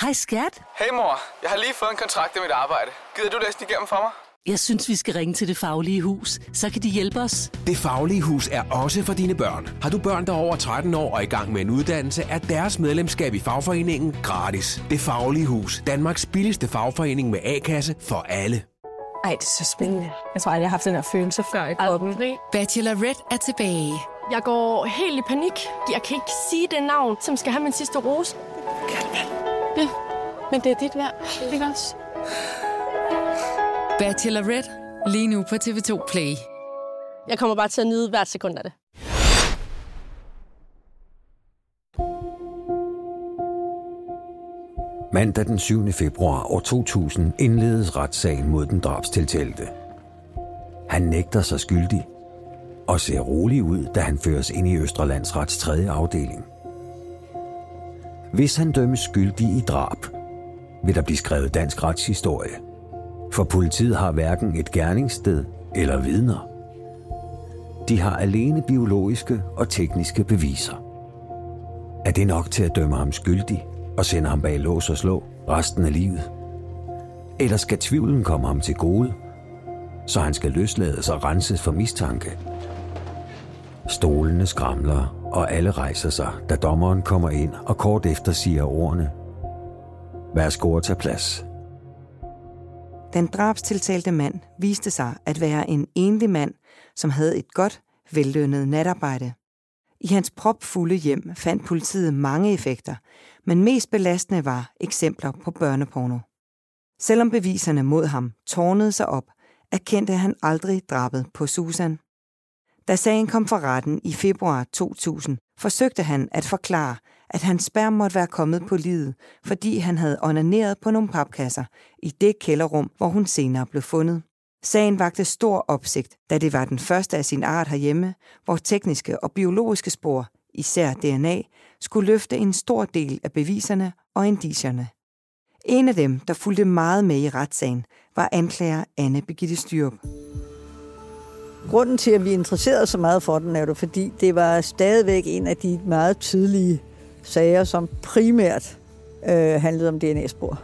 Hej skat. Hej mor, jeg har lige fået en kontrakt i mit arbejde. Gider du læse den igennem for mig? Jeg synes, vi skal ringe til Det Faglige Hus. Så kan de hjælpe os. Det Faglige Hus er også for dine børn. Har du børn, der er over 13 år og i gang med en uddannelse, er deres medlemskab i fagforeningen gratis. Det Faglige Hus. Danmarks billigste fagforening med A-kasse for alle. Ej, det er så spændende. Jeg tror aldrig, jeg har haft den her følelse før i kroppen. Bachelorette er tilbage. Jeg går helt i panik. Jeg kan ikke sige det navn, som skal have min sidste rose. Ja, men det er dit værd. Ikke også? Bachelorette, lige nu på TV2 Play. Jeg kommer bare til at nyde hvert sekund af det. Mandag den 7. februar år 2000 indledes retssagen mod den drabstiltalte. Han nægter sig skyldig og ser rolig ud, da han føres ind i Østrelandsrets 3. afdeling. Hvis han dømmes skyldig i drab, vil der blive skrevet dansk retshistorie. For politiet har hverken et gerningssted eller vidner. De har alene biologiske og tekniske beviser. Er det nok til at dømme ham skyldig og sende ham bag lås og slå resten af livet? Eller skal tvivlen komme ham til gode, så han skal løslades og renses for mistanke? Stolene skramler, og alle rejser sig, da dommeren kommer ind og kort efter siger ordene. Værsgo at tage plads. Den drabstiltalte mand viste sig at være en enlig mand, som havde et godt, vellønnet natarbejde. I hans propfulde hjem fandt politiet mange effekter, men mest belastende var eksempler på børneporno. Selvom beviserne mod ham tårnede sig op, erkendte han aldrig drabet på Susan. Da sagen kom for retten i februar 2000, forsøgte han at forklare, at hans sperm måtte være kommet på livet, fordi han havde onaneret på nogle papkasser i det kælderrum, hvor hun senere blev fundet. Sagen vagte stor opsigt, da det var den første af sin art herhjemme, hvor tekniske og biologiske spor, især DNA, skulle løfte en stor del af beviserne og indicierne. En af dem, der fulgte meget med i retssagen, var anklager Anne Begitte Styrup. Grunden til, at vi interesserede så meget for den, er jo, fordi det var stadigvæk en af de meget tydelige sager, som primært øh, handlede om DNA-spor.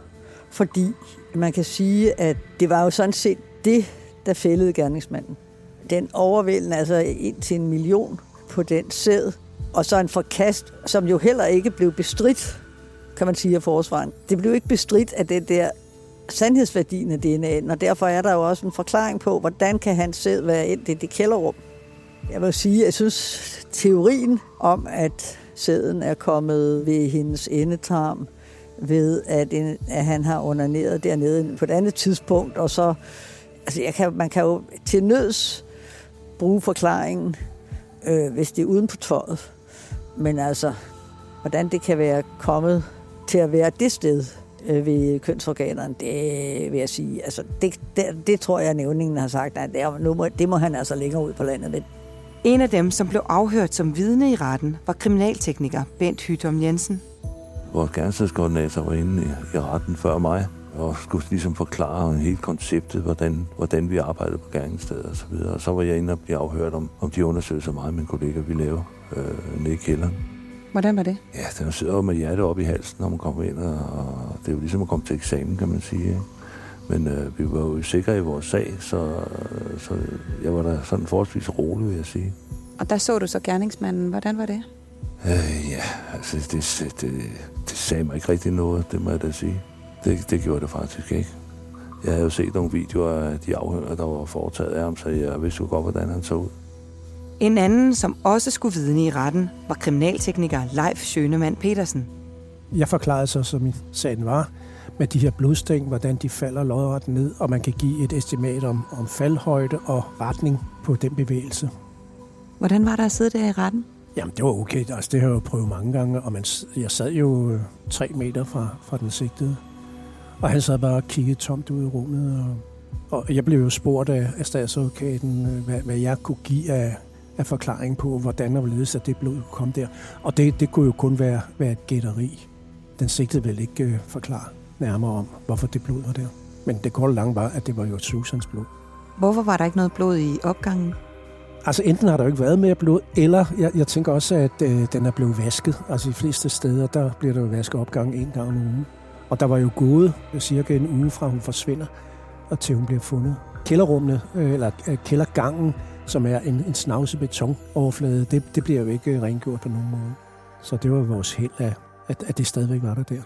Fordi man kan sige, at det var jo sådan set det, der fældede gerningsmanden. Den overvældende, altså ind til en million på den sæd, og så en forkast, som jo heller ikke blev bestridt, kan man sige, af forsvaren. Det blev ikke bestridt af det der sandhedsværdien af DNA'en, og derfor er der jo også en forklaring på, hvordan kan han sæd være ind i det kælderrum. Jeg vil sige, jeg synes, teorien om, at sæden er kommet ved hendes endetarm, ved at, en, at han har onaneret dernede på et andet tidspunkt, og så, altså jeg kan, man kan jo til nøds bruge forklaringen, øh, hvis det er uden på tøjet. Men altså, hvordan det kan være kommet til at være det sted, øh, ved kønsorganerne, det vil jeg sige, altså det, det, det tror jeg, at nævningen har sagt, at det, nu må, det må han altså længere ud på landet med. En af dem, som blev afhørt som vidne i retten, var kriminaltekniker Bent Hytom Jensen. Vores gerningsstedskoordinator var inde i, i retten før mig, og skulle ligesom forklare helt konceptet, hvordan, hvordan vi arbejdede på gerningsstedet og så videre. Og så var jeg inde og blive afhørt om, om de undersøgelser, mig og min kollega vi laver øh, nede i kælderen. Hvordan var det? Ja, den sidder jo med hjertet op i halsen, når man kommer ind, og det er jo ligesom at komme til eksamen, kan man sige. Ikke? Men øh, vi var jo sikre i vores sag, så, så jeg var da sådan forholdsvis rolig, vil jeg sige. Og der så du så gerningsmanden. Hvordan var det? Øh, ja, altså det, det, det sagde mig ikke rigtig noget, det må jeg da sige. Det, det gjorde det faktisk ikke. Jeg havde jo set nogle videoer af de afhører, der var foretaget af ham, så jeg vidste jo godt, hvordan han så ud. En anden, som også skulle vidne i retten, var kriminaltekniker Leif Schønemann Petersen. Jeg forklarede så, som sagen var, med de her blodstæng, hvordan de falder lodret ned, og man kan give et estimat om, om faldhøjde og retning på den bevægelse. Hvordan var der at sidde der i retten? Jamen, det var okay. Altså, det har jeg jo prøvet mange gange, og man, jeg sad jo øh, tre meter fra, fra den sigtede. Og han sad bare og kiggede tomt ud i rummet, og, og jeg blev jo spurgt af, af statsadvokaten, øh, hvad, hvad jeg kunne give af, af forklaring på, hvordan og hvorledes at det blod kom der. Og det, det kunne jo kun være, være et gætteri. Den sigtede vel ikke øh, forklare nærmere om, hvorfor det blod var der. Men det korte lange var, at det var jo Susans blod. Hvorfor var der ikke noget blod i opgangen? Altså enten har der jo ikke været mere blod, eller jeg, jeg tænker også, at øh, den er blevet vasket. Altså de fleste steder, der bliver der jo vasket opgang en gang om ugen. Og der var jo gået cirka en uge fra hun forsvinder, og til hun bliver fundet. Kælderrummene, øh, eller øh, kældergangen, som er en, en snavse betonoverflade, det, det bliver jo ikke rengjort på nogen måde. Så det var vores held, at, at, at det stadigvæk var der der.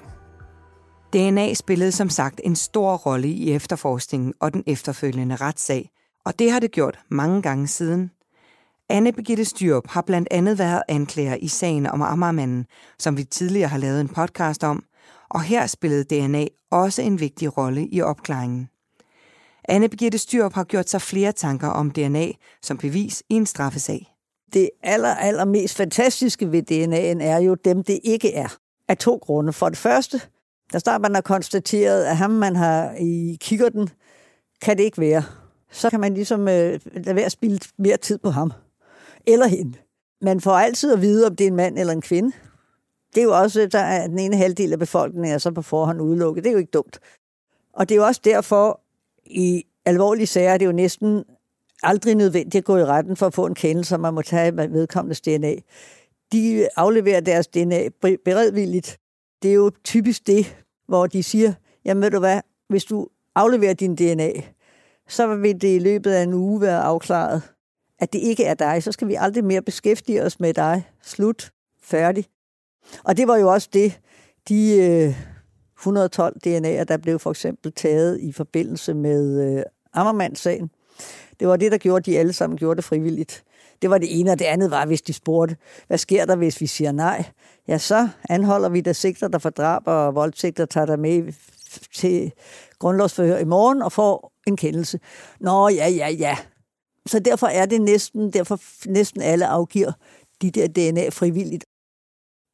DNA spillede som sagt en stor rolle i efterforskningen og den efterfølgende retssag, og det har det gjort mange gange siden. Anne Birgitte Styrup har blandt andet været anklager i sagen om Ammermanden, som vi tidligere har lavet en podcast om, og her spillede DNA også en vigtig rolle i opklaringen. Anne Birgitte Styrup har gjort sig flere tanker om DNA som bevis i en straffesag. Det aller, aller mest fantastiske ved DNA'en er jo dem, det ikke er. Af to grunde. For det første, der snart man har konstateret, at ham, man har i kikkerten, kan det ikke være. Så kan man ligesom øh, lade være at spille mere tid på ham. Eller hende. Man får altid at vide, om det er en mand eller en kvinde. Det er jo også, der er den ene halvdel af befolkningen er så på forhånd udelukket. Det er jo ikke dumt. Og det er jo også derfor, i alvorlige sager, er det jo næsten aldrig nødvendigt at gå i retten for at få en kendelse, som man må tage vedkommendes DNA. De afleverer deres DNA beredvilligt. Det er jo typisk det, hvor de siger, jamen ved du hvad, hvis du afleverer din DNA, så vil det i løbet af en uge være afklaret, at det ikke er dig. Så skal vi aldrig mere beskæftige os med dig. Slut. Færdig. Og det var jo også det, de øh, 112 DNA'er, der blev for eksempel taget i forbindelse med øh, Ammermands-sagen. Det var det, der gjorde, at de alle sammen gjorde det frivilligt. Det var det ene, og det andet var, hvis de spurgte, hvad sker der, hvis vi siger nej? Ja, så anholder vi der sigter, der for drab og voldtægter, tager der med til grundlovsforhør i morgen og får en kendelse. Nå, ja, ja, ja. Så derfor er det næsten, derfor næsten alle afgiver de der DNA frivilligt.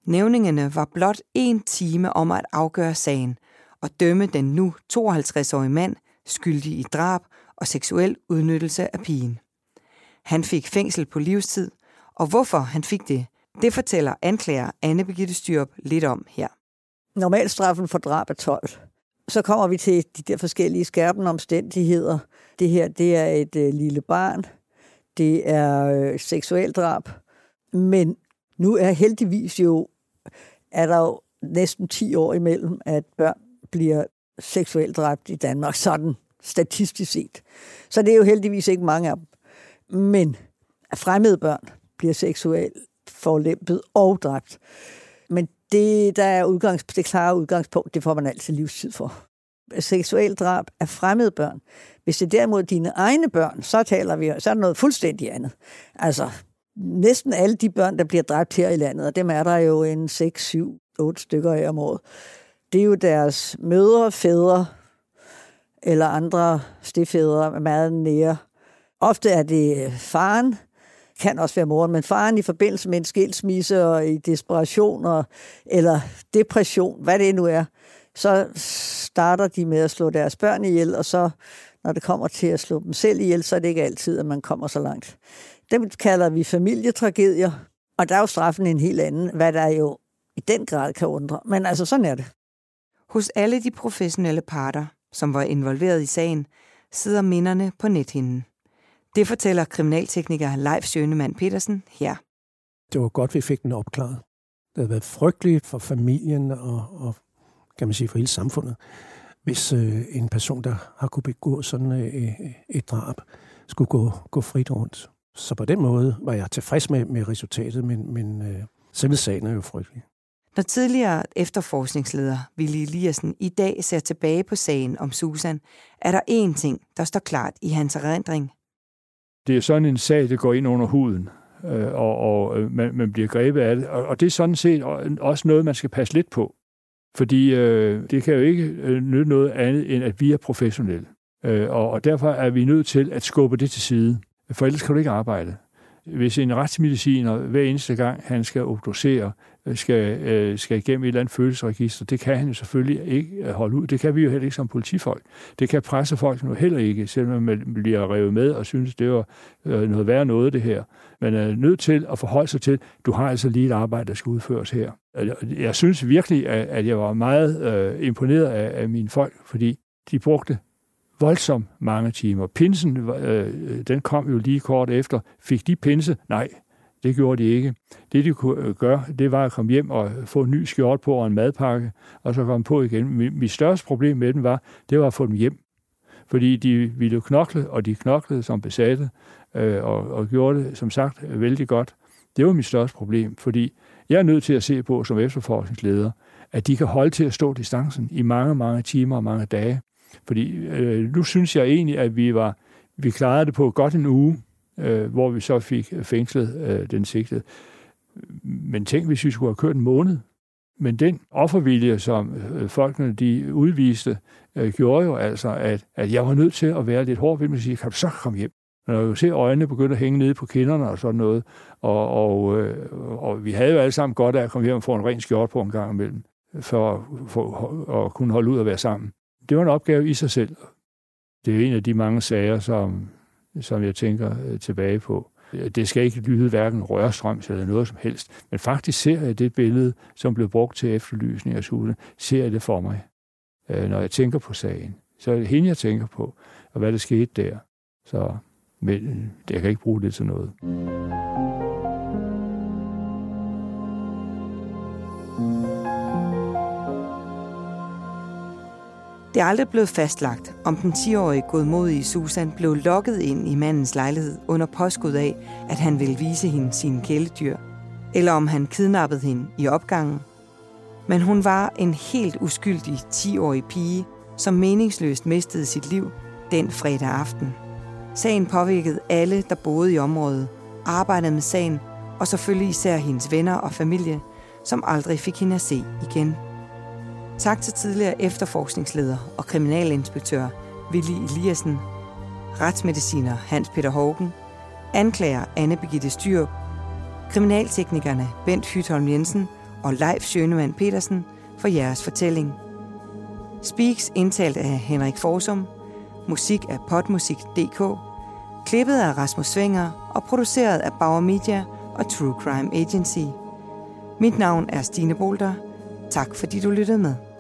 Nævningerne var blot en time om at afgøre sagen og dømme den nu 52-årige mand skyldig i drab og seksuel udnyttelse af pigen. Han fik fængsel på livstid, og hvorfor han fik det, det fortæller anklager Anne Birgitte Styrup lidt om her. Normalstraffen for drab er 12. Så kommer vi til de der forskellige skærpende omstændigheder. Det her, det er et øh, lille barn. Det er øh, seksueldrab. Men nu er heldigvis jo, er der jo næsten 10 år imellem, at børn bliver seksuelt dræbt i Danmark, sådan statistisk set. Så det er jo heldigvis ikke mange af dem. Men fremmede børn bliver seksuelt forlæmpet og dræbt. Men det, der er udgangs, det klare udgangspunkt, det får man altid livstid for. Seksuelt drab af fremmede børn. Hvis det er derimod dine egne børn, så taler vi, så er der noget fuldstændig andet. Altså, næsten alle de børn, der bliver dræbt her i landet, og dem er der jo en 6, 7, 8 stykker af om året, det er jo deres mødre, fædre eller andre stefædre meget nære. Ofte er det øh, faren, kan også være moren, men faren i forbindelse med en skilsmisse og i desperation og, eller depression, hvad det nu er, så starter de med at slå deres børn ihjel, og så når det kommer til at slå dem selv ihjel, så er det ikke altid, at man kommer så langt. Dem kalder vi familietragedier, og der er jo straffen en helt anden, hvad der jo i den grad kan undre. Men altså, sådan er det. Hos alle de professionelle parter, som var involveret i sagen, sidder minderne på nethinden. Det fortæller kriminaltekniker Leif Sjønemann Petersen her. Det var godt, vi fik den opklaret. Det havde været frygteligt for familien og, og kan man sige, for hele samfundet, hvis øh, en person, der har kunne begå sådan øh, et drab, skulle gå, gå frit rundt. Så på den måde var jeg tilfreds med, med resultatet, men, men øh, selve sagen er jo frygtelig. Når tidligere efterforskningsleder Willy Eliassen i dag ser tilbage på sagen om Susan, er der én ting, der står klart i hans erindring. Det er sådan en sag, der går ind under huden, øh, og, og øh, man, man bliver grebet af det. Og, og det er sådan set også noget, man skal passe lidt på. Fordi øh, det kan jo ikke øh, nytte noget andet, end at vi er professionelle. Øh, og, og derfor er vi nødt til at skubbe det til side. For ellers kan du ikke arbejde. Hvis en retsmediciner hver eneste gang, han skal obducere, øh, skal, øh, skal igennem et eller andet følelsesregister, det kan han jo selvfølgelig ikke øh, holde ud. Det kan vi jo heller ikke som politifolk. Det kan pressefolk nu heller ikke, selvom man bliver revet med og synes, det var øh, noget værre noget, det her. Man er nødt til at forholde sig til, du har altså lige et arbejde, der skal udføres her. Jeg synes virkelig, at jeg var meget imponeret af mine folk, fordi de brugte voldsomt mange timer. Pinsen, øh, øh, den kom jo lige kort efter. Fik de pinse? Nej, det gjorde de ikke. Det, de kunne øh, gøre, det var at komme hjem og få en ny skjort på og en madpakke, og så komme på igen. Mit største problem med dem var, det var at få dem hjem. Fordi de ville knokle, og de knoklede som besatte, øh, og, og gjorde det, som sagt, vældig godt. Det var mit største problem, fordi jeg er nødt til at se på som efterforskningsleder, at de kan holde til at stå distancen i mange, mange timer og mange dage. Fordi øh, nu synes jeg egentlig, at vi var vi klarede det på godt en uge, øh, hvor vi så fik fængslet øh, den sigtede. Men tænk, hvis vi skulle have kørt en måned. Men den offervilje, som øh, folkene de udviste, øh, gjorde jo altså, at, at jeg var nødt til at være lidt hård ved dem og sige, kan du så komme hjem? Når jeg se øjnene begyndte at hænge nede på kinderne og sådan noget, og, og, øh, og vi havde jo alle sammen godt af at komme hjem og få en ren skjort på en gang imellem. for, for at kunne holde ud og være sammen. Det var en opgave i sig selv. Det er en af de mange sager, som, som jeg tænker øh, tilbage på. Det skal ikke lyde hverken rørstrøms eller noget som helst, men faktisk ser jeg det billede, som blev brugt til efterlysning af Susan, ser jeg det for mig, øh, når jeg tænker på sagen. Så er det hende, jeg tænker på, og hvad der skete der. Så men, øh, jeg kan ikke bruge det til noget. Det er aldrig blevet fastlagt, om den 10-årige godmodige Susan blev lokket ind i mandens lejlighed under påskud af, at han ville vise hende sine kæledyr, eller om han kidnappede hende i opgangen. Men hun var en helt uskyldig 10-årig pige, som meningsløst mistede sit liv den fredag aften. Sagen påvirkede alle, der boede i området, arbejdede med sagen, og selvfølgelig især hendes venner og familie, som aldrig fik hende at se igen. Tak til tidligere efterforskningsleder og kriminalinspektør Willy Eliassen, retsmediciner Hans Peter Hågen, anklager Anne Birgitte Styrup, kriminalteknikerne Bent Hytholm Jensen og Leif Sjønemann Petersen for jeres fortælling. Speaks indtalt af Henrik Forsum, musik af potmusik.dk, klippet af Rasmus Svinger og produceret af Bauer Media og True Crime Agency. Mit navn er Stine Bolter. Tak fordi du lyttede med.